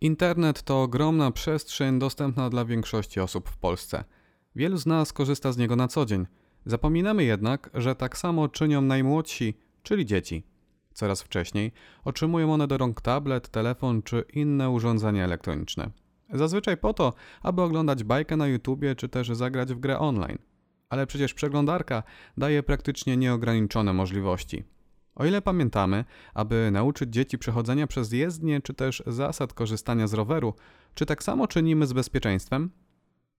Internet to ogromna przestrzeń dostępna dla większości osób w Polsce. Wielu z nas korzysta z niego na co dzień. Zapominamy jednak, że tak samo czynią najmłodsi, czyli dzieci. Coraz wcześniej otrzymują one do rąk tablet, telefon czy inne urządzenia elektroniczne. Zazwyczaj po to, aby oglądać bajkę na YouTubie czy też zagrać w grę online. Ale przecież przeglądarka daje praktycznie nieograniczone możliwości. O ile pamiętamy, aby nauczyć dzieci przechodzenia przez jezdnię czy też zasad korzystania z roweru, czy tak samo czynimy z bezpieczeństwem?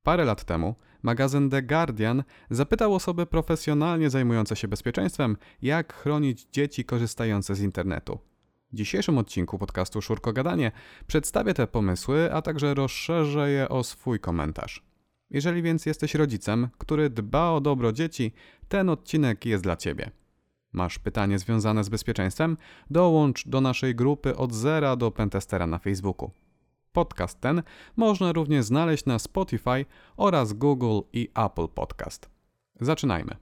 Parę lat temu magazyn The Guardian zapytał osoby profesjonalnie zajmujące się bezpieczeństwem, jak chronić dzieci korzystające z internetu. W dzisiejszym odcinku podcastu Szurko Gadanie przedstawię te pomysły, a także rozszerzę je o swój komentarz. Jeżeli więc jesteś rodzicem, który dba o dobro dzieci, ten odcinek jest dla Ciebie. Masz pytanie związane z bezpieczeństwem? Dołącz do naszej grupy od zera do Pentestera na Facebooku. Podcast ten można również znaleźć na Spotify oraz Google i Apple Podcast. Zaczynajmy.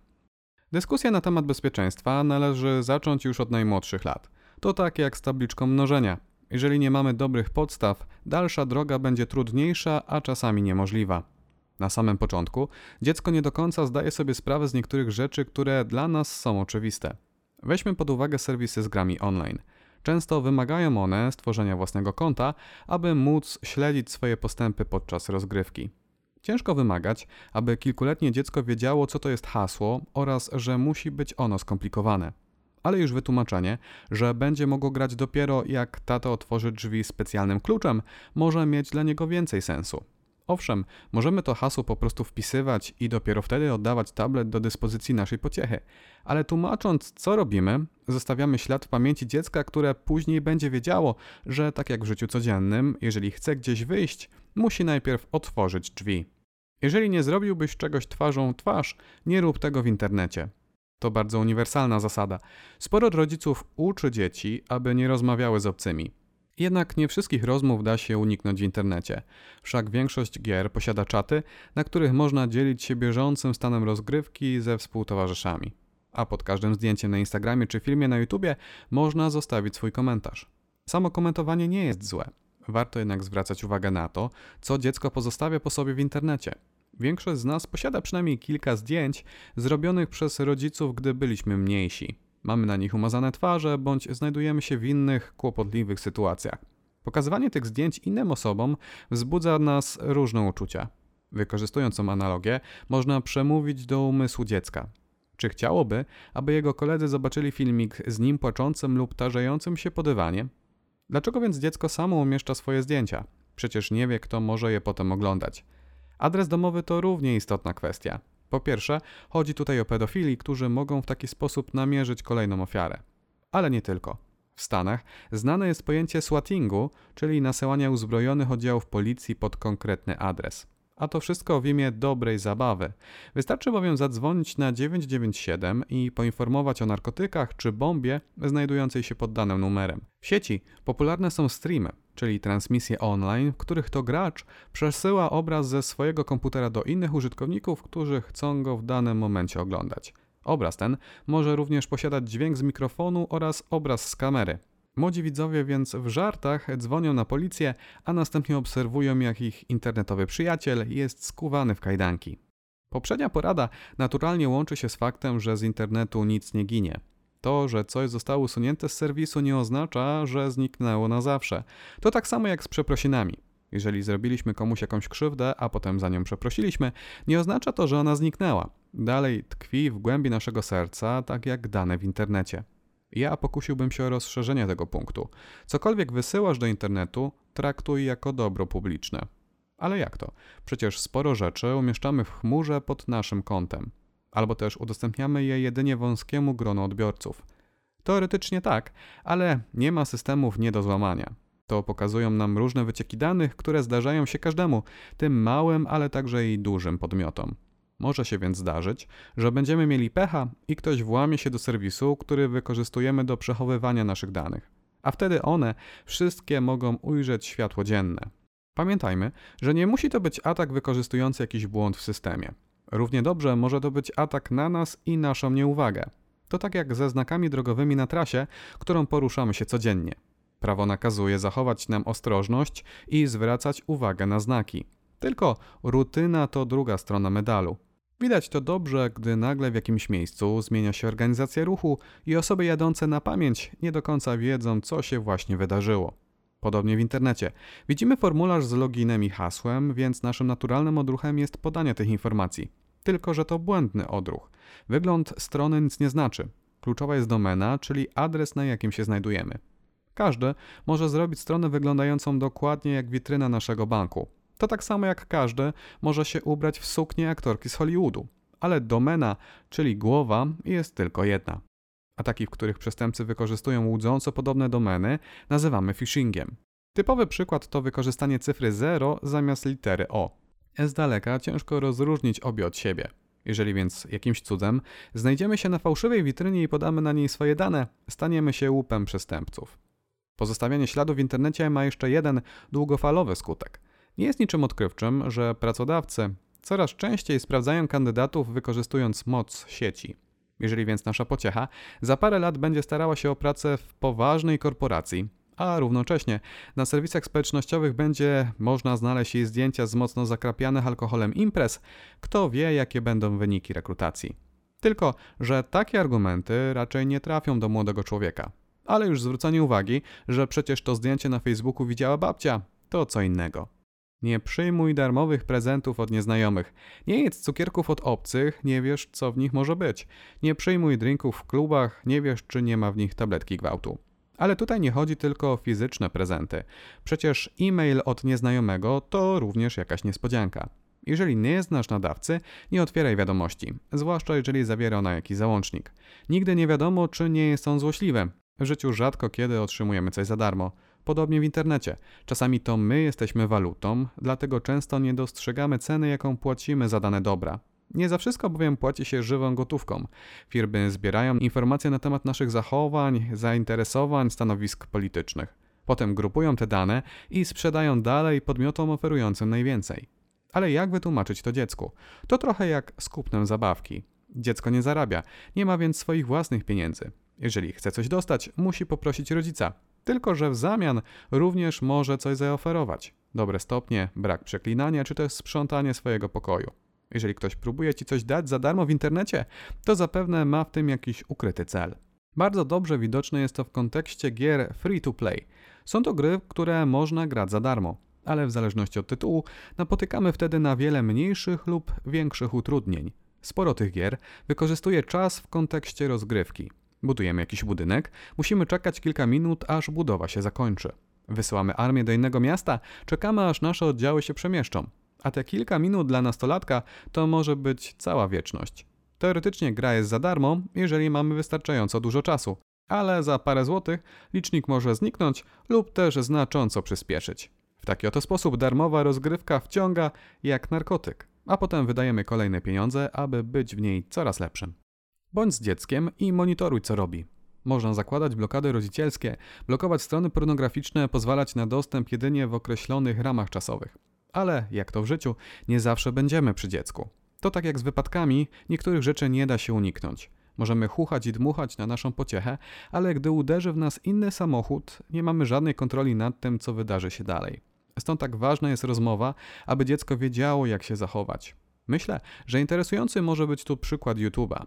Dyskusja na temat bezpieczeństwa należy zacząć już od najmłodszych lat. To tak jak z tabliczką mnożenia. Jeżeli nie mamy dobrych podstaw, dalsza droga będzie trudniejsza, a czasami niemożliwa. Na samym początku dziecko nie do końca zdaje sobie sprawę z niektórych rzeczy, które dla nas są oczywiste. Weźmy pod uwagę serwisy z grami online. Często wymagają one stworzenia własnego konta, aby móc śledzić swoje postępy podczas rozgrywki. Ciężko wymagać, aby kilkuletnie dziecko wiedziało, co to jest hasło oraz że musi być ono skomplikowane. Ale już wytłumaczenie, że będzie mogło grać dopiero jak tato otworzy drzwi specjalnym kluczem, może mieć dla niego więcej sensu. Owszem, możemy to hasło po prostu wpisywać i dopiero wtedy oddawać tablet do dyspozycji naszej pociechy, ale tłumacząc, co robimy, zostawiamy ślad w pamięci dziecka, które później będzie wiedziało, że tak jak w życiu codziennym, jeżeli chce gdzieś wyjść, musi najpierw otworzyć drzwi. Jeżeli nie zrobiłbyś czegoś twarzą twarz, nie rób tego w internecie. To bardzo uniwersalna zasada. Sporo rodziców uczy dzieci, aby nie rozmawiały z obcymi. Jednak nie wszystkich rozmów da się uniknąć w internecie. Wszak większość gier posiada czaty, na których można dzielić się bieżącym stanem rozgrywki ze współtowarzyszami. A pod każdym zdjęciem na Instagramie czy filmie na YouTubie można zostawić swój komentarz. Samo komentowanie nie jest złe. Warto jednak zwracać uwagę na to, co dziecko pozostawia po sobie w internecie. Większość z nas posiada przynajmniej kilka zdjęć zrobionych przez rodziców, gdy byliśmy mniejsi. Mamy na nich umazane twarze, bądź znajdujemy się w innych, kłopotliwych sytuacjach. Pokazywanie tych zdjęć innym osobom wzbudza nas różne uczucia. Wykorzystując tą analogię, można przemówić do umysłu dziecka. Czy chciałoby, aby jego koledzy zobaczyli filmik z nim płaczącym lub tarzejącym się po dywanie? Dlaczego więc dziecko samo umieszcza swoje zdjęcia? Przecież nie wie, kto może je potem oglądać. Adres domowy to równie istotna kwestia. Po pierwsze, chodzi tutaj o pedofili, którzy mogą w taki sposób namierzyć kolejną ofiarę. Ale nie tylko. W Stanach znane jest pojęcie swattingu, czyli nasyłania uzbrojonych oddziałów policji pod konkretny adres. A to wszystko w imię dobrej zabawy. Wystarczy bowiem zadzwonić na 997 i poinformować o narkotykach czy bombie znajdującej się pod danym numerem. W sieci popularne są streamy, czyli transmisje online, w których to gracz przesyła obraz ze swojego komputera do innych użytkowników, którzy chcą go w danym momencie oglądać. Obraz ten może również posiadać dźwięk z mikrofonu oraz obraz z kamery. Młodzi widzowie więc w żartach dzwonią na policję, a następnie obserwują, jak ich internetowy przyjaciel jest skuwany w kajdanki. Poprzednia porada naturalnie łączy się z faktem, że z internetu nic nie ginie. To, że coś zostało usunięte z serwisu nie oznacza, że zniknęło na zawsze. To tak samo jak z przeprosinami. Jeżeli zrobiliśmy komuś jakąś krzywdę, a potem za nią przeprosiliśmy, nie oznacza to, że ona zniknęła. Dalej tkwi w głębi naszego serca, tak jak dane w internecie. Ja pokusiłbym się o rozszerzenie tego punktu. Cokolwiek wysyłasz do internetu, traktuj jako dobro publiczne. Ale jak to? Przecież sporo rzeczy umieszczamy w chmurze pod naszym kontem albo też udostępniamy je jedynie wąskiemu gronu odbiorców. Teoretycznie tak, ale nie ma systemów nie do złamania. To pokazują nam różne wycieki danych, które zdarzają się każdemu, tym małym, ale także i dużym podmiotom. Może się więc zdarzyć, że będziemy mieli pecha i ktoś włamie się do serwisu, który wykorzystujemy do przechowywania naszych danych. A wtedy one wszystkie mogą ujrzeć światło dzienne. Pamiętajmy, że nie musi to być atak wykorzystujący jakiś błąd w systemie. Równie dobrze może to być atak na nas i naszą nieuwagę. To tak jak ze znakami drogowymi na trasie, którą poruszamy się codziennie. Prawo nakazuje zachować nam ostrożność i zwracać uwagę na znaki. Tylko rutyna to druga strona medalu. Widać to dobrze, gdy nagle w jakimś miejscu zmienia się organizacja ruchu i osoby jadące na pamięć nie do końca wiedzą, co się właśnie wydarzyło. Podobnie w internecie. Widzimy formularz z loginem i hasłem, więc naszym naturalnym odruchem jest podanie tych informacji. Tylko, że to błędny odruch. Wygląd strony nic nie znaczy. Kluczowa jest domena, czyli adres, na jakim się znajdujemy. Każdy może zrobić stronę wyglądającą dokładnie jak witryna naszego banku. To tak samo jak każdy może się ubrać w suknię aktorki z Hollywoodu. Ale domena, czyli głowa, jest tylko jedna. Ataki, w których przestępcy wykorzystują łudząco podobne domeny, nazywamy phishingiem. Typowy przykład to wykorzystanie cyfry 0 zamiast litery O. Z daleka ciężko rozróżnić obie od siebie. Jeżeli więc jakimś cudem znajdziemy się na fałszywej witrynie i podamy na niej swoje dane, staniemy się łupem przestępców. Pozostawianie śladu w internecie ma jeszcze jeden długofalowy skutek. Nie jest niczym odkrywczym, że pracodawcy coraz częściej sprawdzają kandydatów wykorzystując moc sieci. Jeżeli więc nasza pociecha za parę lat będzie starała się o pracę w poważnej korporacji, a równocześnie na serwisach społecznościowych będzie można znaleźć jej zdjęcia z mocno zakrapianych alkoholem imprez, kto wie, jakie będą wyniki rekrutacji. Tylko, że takie argumenty raczej nie trafią do młodego człowieka. Ale już zwrócenie uwagi, że przecież to zdjęcie na Facebooku widziała babcia, to co innego. Nie przyjmuj darmowych prezentów od nieznajomych. Nie jedz cukierków od obcych, nie wiesz, co w nich może być. Nie przyjmuj drinków w klubach, nie wiesz, czy nie ma w nich tabletki gwałtu. Ale tutaj nie chodzi tylko o fizyczne prezenty. Przecież e-mail od nieznajomego to również jakaś niespodzianka. Jeżeli nie znasz nadawcy, nie otwieraj wiadomości, zwłaszcza jeżeli zawiera ona jakiś załącznik. Nigdy nie wiadomo, czy nie jest on złośliwy. W życiu rzadko kiedy otrzymujemy coś za darmo. Podobnie w internecie. Czasami to my jesteśmy walutą, dlatego często nie dostrzegamy ceny, jaką płacimy za dane dobra. Nie za wszystko bowiem płaci się żywą gotówką. Firmy zbierają informacje na temat naszych zachowań, zainteresowań, stanowisk politycznych. Potem grupują te dane i sprzedają dalej podmiotom oferującym najwięcej. Ale jak wytłumaczyć to dziecku? To trochę jak z kupnem zabawki. Dziecko nie zarabia, nie ma więc swoich własnych pieniędzy. Jeżeli chce coś dostać, musi poprosić rodzica. Tylko, że w zamian również może coś zaoferować. Dobre stopnie, brak przeklinania, czy też sprzątanie swojego pokoju. Jeżeli ktoś próbuje ci coś dać za darmo w internecie, to zapewne ma w tym jakiś ukryty cel. Bardzo dobrze widoczne jest to w kontekście gier free to play. Są to gry, które można grać za darmo, ale w zależności od tytułu napotykamy wtedy na wiele mniejszych lub większych utrudnień. Sporo tych gier wykorzystuje czas w kontekście rozgrywki. Budujemy jakiś budynek, musimy czekać kilka minut, aż budowa się zakończy. Wysyłamy armię do innego miasta, czekamy aż nasze oddziały się przemieszczą. A te kilka minut dla nastolatka to może być cała wieczność. Teoretycznie gra jest za darmo, jeżeli mamy wystarczająco dużo czasu, ale za parę złotych licznik może zniknąć lub też znacząco przyspieszyć. W taki oto sposób darmowa rozgrywka wciąga jak narkotyk, a potem wydajemy kolejne pieniądze, aby być w niej coraz lepszym. Bądź z dzieckiem i monitoruj, co robi. Można zakładać blokady rodzicielskie, blokować strony pornograficzne, pozwalać na dostęp jedynie w określonych ramach czasowych. Ale, jak to w życiu, nie zawsze będziemy przy dziecku. To tak jak z wypadkami, niektórych rzeczy nie da się uniknąć. Możemy chuchać i dmuchać na naszą pociechę, ale gdy uderzy w nas inny samochód, nie mamy żadnej kontroli nad tym, co wydarzy się dalej. Stąd tak ważna jest rozmowa, aby dziecko wiedziało, jak się zachować. Myślę, że interesujący może być tu przykład YouTube'a.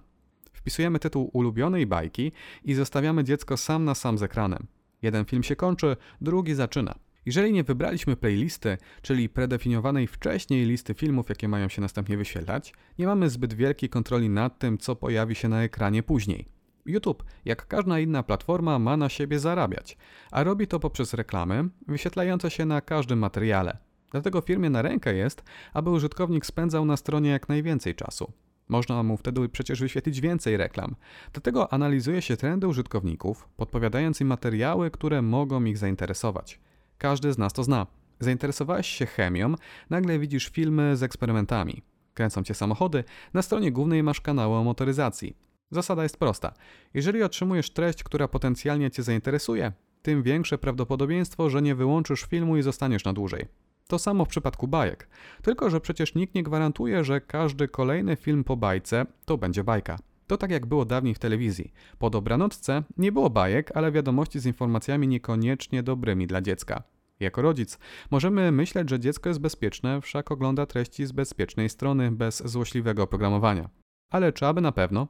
Wpisujemy tytuł ulubionej bajki i zostawiamy dziecko sam na sam z ekranem. Jeden film się kończy, drugi zaczyna. Jeżeli nie wybraliśmy playlisty, czyli predefiniowanej wcześniej listy filmów, jakie mają się następnie wyświetlać, nie mamy zbyt wielkiej kontroli nad tym, co pojawi się na ekranie później. YouTube, jak każda inna platforma, ma na siebie zarabiać, a robi to poprzez reklamy wyświetlające się na każdym materiale. Dlatego firmie na rękę jest, aby użytkownik spędzał na stronie jak najwięcej czasu. Można mu wtedy przecież wyświetlić więcej reklam. Dlatego analizuje się trendy użytkowników, podpowiadając im materiały, które mogą ich zainteresować. Każdy z nas to zna. Zainteresowałeś się chemią, nagle widzisz filmy z eksperymentami. Kręcą cię samochody, na stronie głównej masz kanały o motoryzacji. Zasada jest prosta. Jeżeli otrzymujesz treść, która potencjalnie cię zainteresuje, tym większe prawdopodobieństwo, że nie wyłączysz filmu i zostaniesz na dłużej. To samo w przypadku bajek. Tylko, że przecież nikt nie gwarantuje, że każdy kolejny film po bajce to będzie bajka. To tak jak było dawniej w telewizji. Po dobranocce nie było bajek, ale wiadomości z informacjami niekoniecznie dobrymi dla dziecka. Jako rodzic możemy myśleć, że dziecko jest bezpieczne, wszak ogląda treści z bezpiecznej strony, bez złośliwego oprogramowania. Ale czy aby na pewno?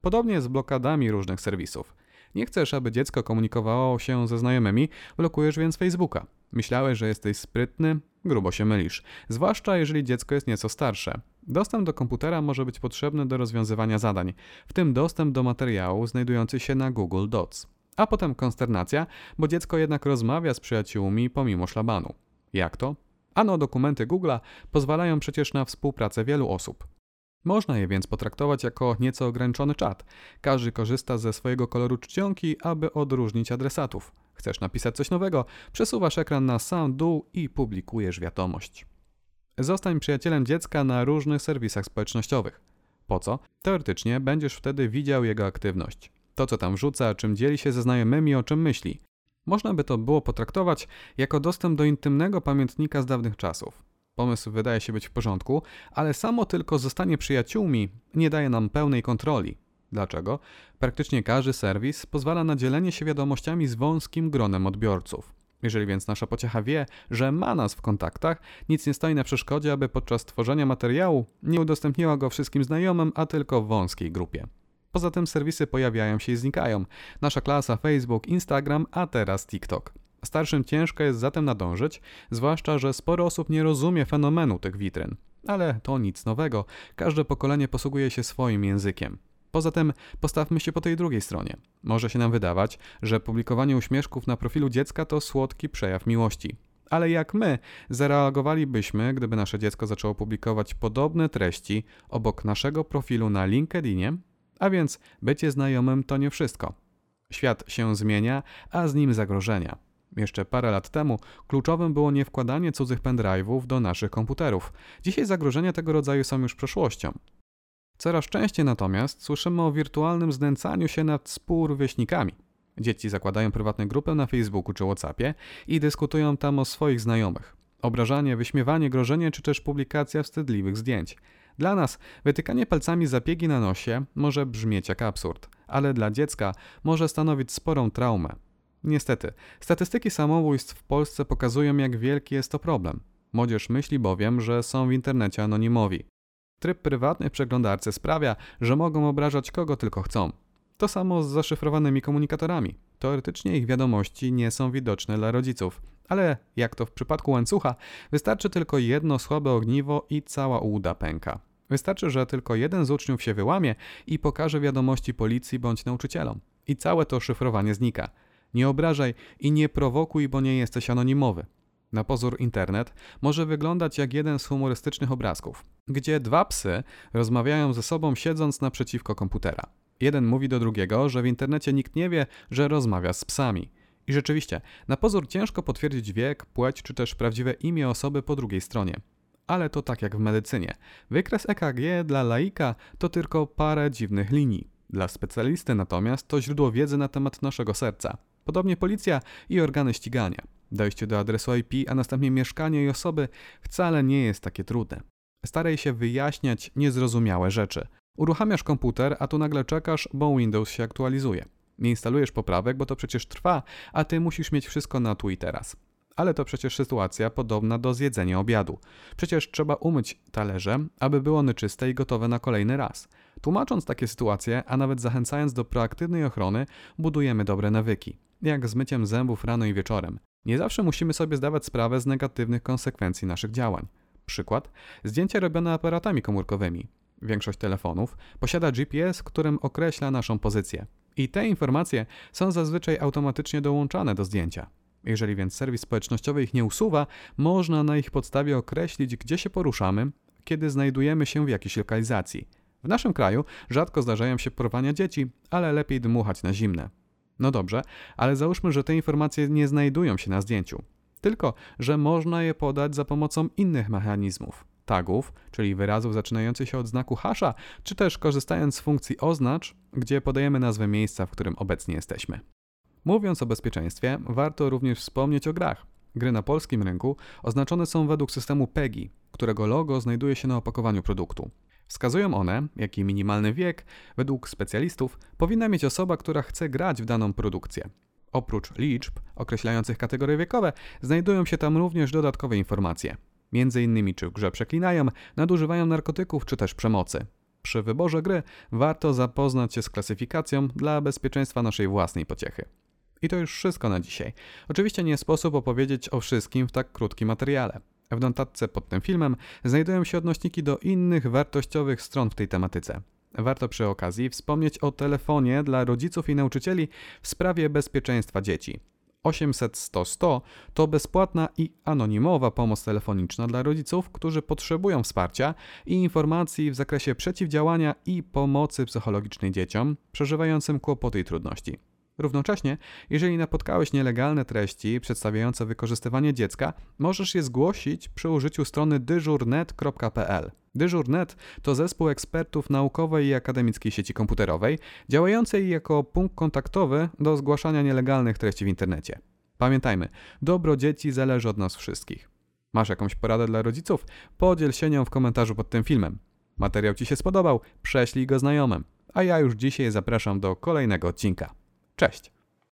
Podobnie z blokadami różnych serwisów. Nie chcesz, aby dziecko komunikowało się ze znajomymi, blokujesz więc Facebooka. Myślałeś, że jesteś sprytny? Grubo się mylisz. Zwłaszcza jeżeli dziecko jest nieco starsze. Dostęp do komputera może być potrzebny do rozwiązywania zadań, w tym dostęp do materiału znajdujący się na Google Docs. A potem konsternacja, bo dziecko jednak rozmawia z przyjaciółmi pomimo szlabanu. Jak to? Ano dokumenty Google'a pozwalają przecież na współpracę wielu osób. Można je więc potraktować jako nieco ograniczony czat. Każdy korzysta ze swojego koloru czcionki, aby odróżnić adresatów. Chcesz napisać coś nowego, przesuwasz ekran na sam dół i publikujesz wiadomość. Zostań przyjacielem dziecka na różnych serwisach społecznościowych. Po co? Teoretycznie będziesz wtedy widział jego aktywność. To, co tam wrzuca, czym dzieli się ze znajomymi, o czym myśli. Można by to było potraktować jako dostęp do intymnego pamiętnika z dawnych czasów. Pomysł wydaje się być w porządku, ale samo tylko zostanie przyjaciółmi nie daje nam pełnej kontroli. Dlaczego? Praktycznie każdy serwis pozwala na dzielenie się wiadomościami z wąskim gronem odbiorców. Jeżeli więc nasza pociecha wie, że ma nas w kontaktach, nic nie stoi na przeszkodzie, aby podczas tworzenia materiału nie udostępniła go wszystkim znajomym, a tylko wąskiej grupie. Poza tym serwisy pojawiają się i znikają. Nasza klasa Facebook, Instagram, a teraz TikTok. Starszym ciężko jest zatem nadążyć, zwłaszcza, że sporo osób nie rozumie fenomenu tych witryn. Ale to nic nowego, każde pokolenie posługuje się swoim językiem. Poza tym postawmy się po tej drugiej stronie. Może się nam wydawać, że publikowanie uśmieszków na profilu dziecka to słodki przejaw miłości. Ale jak my zareagowalibyśmy, gdyby nasze dziecko zaczęło publikować podobne treści obok naszego profilu na LinkedInie? A więc bycie znajomym to nie wszystko. Świat się zmienia, a z nim zagrożenia. Jeszcze parę lat temu kluczowym było nie wkładanie cudzych pendrive'ów do naszych komputerów. Dzisiaj zagrożenia tego rodzaju są już przeszłością. Coraz częściej natomiast słyszymy o wirtualnym znęcaniu się nad współrówieśnikami. Dzieci zakładają prywatne grupy na Facebooku czy WhatsAppie i dyskutują tam o swoich znajomych. Obrażanie, wyśmiewanie, grożenie czy też publikacja wstydliwych zdjęć. Dla nas wytykanie palcami zapiegi na nosie może brzmieć jak absurd, ale dla dziecka może stanowić sporą traumę. Niestety, statystyki samobójstw w Polsce pokazują, jak wielki jest to problem. Młodzież myśli bowiem, że są w internecie anonimowi. Tryb prywatny w przeglądarce sprawia, że mogą obrażać kogo tylko chcą. To samo z zaszyfrowanymi komunikatorami. Teoretycznie ich wiadomości nie są widoczne dla rodziców, ale jak to w przypadku łańcucha, wystarczy tylko jedno słabe ogniwo i cała uda pęka. Wystarczy, że tylko jeden z uczniów się wyłamie i pokaże wiadomości policji bądź nauczycielom. I całe to szyfrowanie znika. Nie obrażaj i nie prowokuj, bo nie jesteś anonimowy. Na pozór internet może wyglądać jak jeden z humorystycznych obrazków, gdzie dwa psy rozmawiają ze sobą siedząc naprzeciwko komputera. Jeden mówi do drugiego, że w internecie nikt nie wie, że rozmawia z psami. I rzeczywiście, na pozór ciężko potwierdzić wiek, płeć czy też prawdziwe imię osoby po drugiej stronie. Ale to tak jak w medycynie. Wykres EKG dla laika to tylko parę dziwnych linii. Dla specjalisty natomiast to źródło wiedzy na temat naszego serca. Podobnie policja i organy ścigania. Dojście do adresu IP, a następnie mieszkanie i osoby wcale nie jest takie trudne. Staraj się wyjaśniać niezrozumiałe rzeczy. Uruchamiasz komputer, a tu nagle czekasz, bo Windows się aktualizuje. Nie instalujesz poprawek, bo to przecież trwa, a ty musisz mieć wszystko na tu i teraz. Ale to przecież sytuacja podobna do zjedzenia obiadu. Przecież trzeba umyć talerze, aby były one czyste i gotowe na kolejny raz. Tłumacząc takie sytuacje, a nawet zachęcając do proaktywnej ochrony, budujemy dobre nawyki jak z myciem zębów rano i wieczorem. Nie zawsze musimy sobie zdawać sprawę z negatywnych konsekwencji naszych działań. Przykład: zdjęcia robione aparatami komórkowymi. Większość telefonów posiada GPS, którym określa naszą pozycję. I te informacje są zazwyczaj automatycznie dołączane do zdjęcia. Jeżeli więc serwis społecznościowy ich nie usuwa, można na ich podstawie określić, gdzie się poruszamy, kiedy znajdujemy się w jakiejś lokalizacji. W naszym kraju rzadko zdarzają się porwania dzieci, ale lepiej dmuchać na zimne. No dobrze, ale załóżmy, że te informacje nie znajdują się na zdjęciu. Tylko, że można je podać za pomocą innych mechanizmów. Tagów, czyli wyrazów zaczynających się od znaku hasza, czy też korzystając z funkcji oznacz, gdzie podajemy nazwę miejsca, w którym obecnie jesteśmy. Mówiąc o bezpieczeństwie, warto również wspomnieć o grach. Gry na polskim rynku oznaczone są według systemu PEGI, którego logo znajduje się na opakowaniu produktu. Wskazują one, jaki minimalny wiek, według specjalistów, powinna mieć osoba, która chce grać w daną produkcję. Oprócz liczb określających kategorie wiekowe, znajdują się tam również dodatkowe informacje. Między innymi czy w grze przeklinają, nadużywają narkotyków czy też przemocy. Przy wyborze gry warto zapoznać się z klasyfikacją dla bezpieczeństwa naszej własnej pociechy. I to już wszystko na dzisiaj. Oczywiście nie sposób opowiedzieć o wszystkim w tak krótkim materiale. W notatce pod tym filmem znajdują się odnośniki do innych wartościowych stron w tej tematyce. Warto przy okazji wspomnieć o telefonie dla rodziców i nauczycieli w sprawie bezpieczeństwa dzieci. 800 100 100 to bezpłatna i anonimowa pomoc telefoniczna dla rodziców, którzy potrzebują wsparcia i informacji w zakresie przeciwdziałania i pomocy psychologicznej dzieciom przeżywającym kłopoty i trudności. Równocześnie, jeżeli napotkałeś nielegalne treści przedstawiające wykorzystywanie dziecka, możesz je zgłosić przy użyciu strony dyżurnet.pl. Dyżurnet to zespół ekspertów naukowej i akademickiej sieci komputerowej, działającej jako punkt kontaktowy do zgłaszania nielegalnych treści w internecie. Pamiętajmy, dobro dzieci zależy od nas wszystkich. Masz jakąś poradę dla rodziców? Podziel się nią w komentarzu pod tym filmem. Materiał Ci się spodobał? Prześlij go znajomym. A ja już dzisiaj zapraszam do kolejnego odcinka. Cześć!